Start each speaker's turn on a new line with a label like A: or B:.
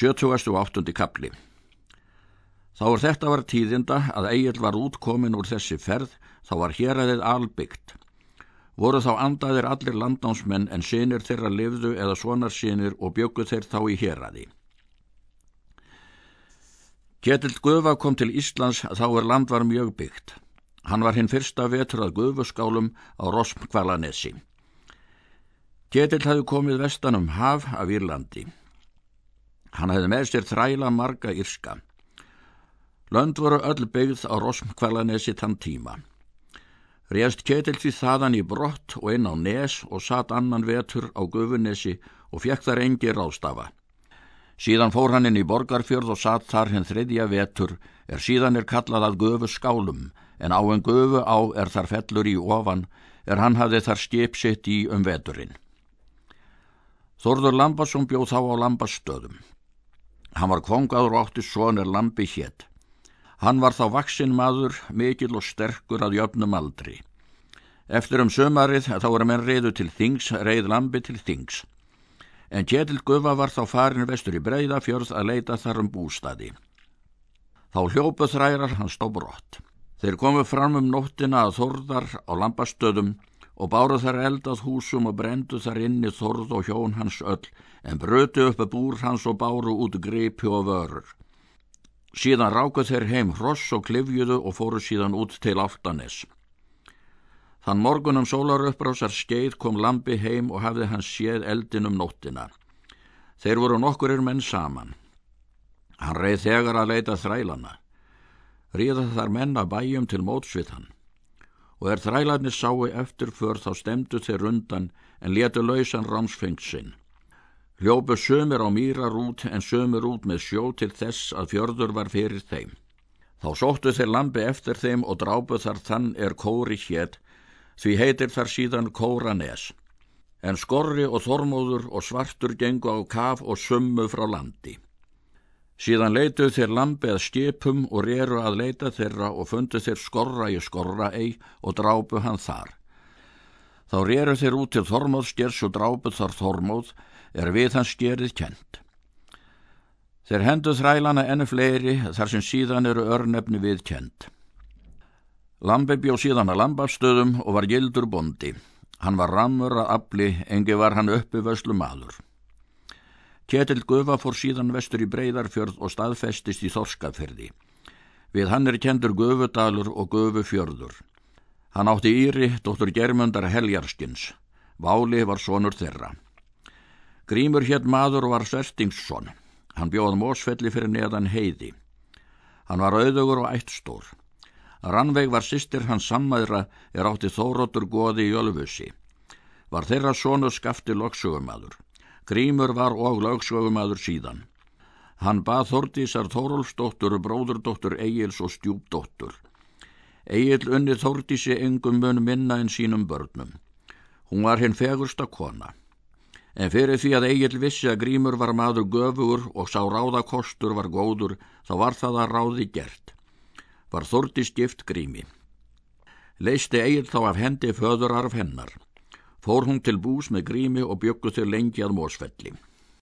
A: 78. kapli Þá er þetta var tíðinda að Egil var útkomin úr þessi ferð, þá var hér aðeð albyggt. Voru þá andaðir allir landnámsmenn en sinir þeirra lifðu eða svonar sinir og bjöggu þeir þá í hér aði. Ketill Guðva kom til Íslands þá er land var mjög byggt. Hann var hinn fyrsta vetur að Guðvuskálum á Rosmkvalanesi. Ketill hafði komið vestan um haf af Írlandi. Hann hefði með sér þræla marga írska. Lönd voru öll byggð á Rosmkvælanesi þann tíma. Réðst Ketil því þaðan í brott og inn á nes og satt annan vetur á Gufunesi og fekk þar engi rástafa. Síðan fór hann inn í Borgarfjörð og satt þar henn þriðja vetur er síðan er kallað að Gufu skálum en á en Gufu á er þar fellur í ofan er hann hafði þar skip sitt í um veturinn. Þorður Lambasson bjóð þá á Lambastöðum. Hann var kongaður og átti svonir lampi hétt. Hann var þá vaksinn maður, mikil og sterkur að jöfnum aldri. Eftir um sömarið þá var menn reyðu til þings, reyð lampi til þings. En Kjetil Gufa var þá farin vestur í breyðafjörð að leita þar um bústadi. Þá hljópu þrærar hans stó brott. Þeir komu fram um nóttina að þorðar á lampastöðum og báru þar eldað húsum og brendu þar inni þorð og hjón hans öll, en brötu upp að búr hans og báru út gripi og vörur. Síðan ráku þeir heim hross og klifjuðu og fóru síðan út til Áltanes. Þann morgunum sólarupprásar skeið kom lampi heim og hafði hans séð eldin um nóttina. Þeir voru nokkurir menn saman. Hann reið þegar að leita þrælana. Ríða þar menna bæjum til mótsvið hann og er þrælarnir sáu eftir för þá stemdu þeir undan en letu lausan rámsfengt sinn. Hljópu sömur á mýrar út en sömur út með sjó til þess að fjörður var fyrir þeim. Þá sóttu þeir lampi eftir þeim og drápu þar þann er kóri hétt, því heitir þar síðan kóranes. En skorri og þormóður og svartur gengu á kaf og summu frá landi. Síðan leituð þeir lampið skipum og reru að leita þeirra og fundu þeir skorra í skorra ei og drápu hann þar. Þá reru þeir út til Þormóðskers og drápuð þar Þormóð er við hans skerið kent. Þeir hendu þrælana ennu fleiri þar sem síðan eru örnefni við kent. Lambi bjó síðan að lambafstöðum og var gildur bondi. Hann var rammur að afli, engi var hann uppi vöslu maður. Kjetil Gufa fór síðan vestur í Breiðarfjörð og staðfestist í Þorskaferði. Við hann er kendur Gufudalur og Gufufjörður. Hann átti Íri, dóttur Germundar Heljarskins. Váli var sonur þeirra. Grímur hétt maður var Svertingsson. Hann bjóð mósfelli fyrir neðan heiði. Hann var auðugur og ættstór. Rannveig var sýstir hans sammæðra er átti Þóróttur goði í Ölfusi. Var þeirra sonu skafti loksugumadur. Grímur var og lögsögumadur síðan. Hann bað Þordísar Þórólfsdóttur, bróðurdóttur Egils og stjúpdóttur. Egil unni Þordísi engum mun minna en sínum börnum. Hún var hinn fegursta kona. En fyrir því að Egil vissi að Grímur var maður göfugur og sá ráðakostur var góður, þá var það að ráði gert. Var Þordís gift Grími. Leisti Egil þá af hendi föðurarf hennar fór hún til bús með grími og byggu þau lengi að mósfelli.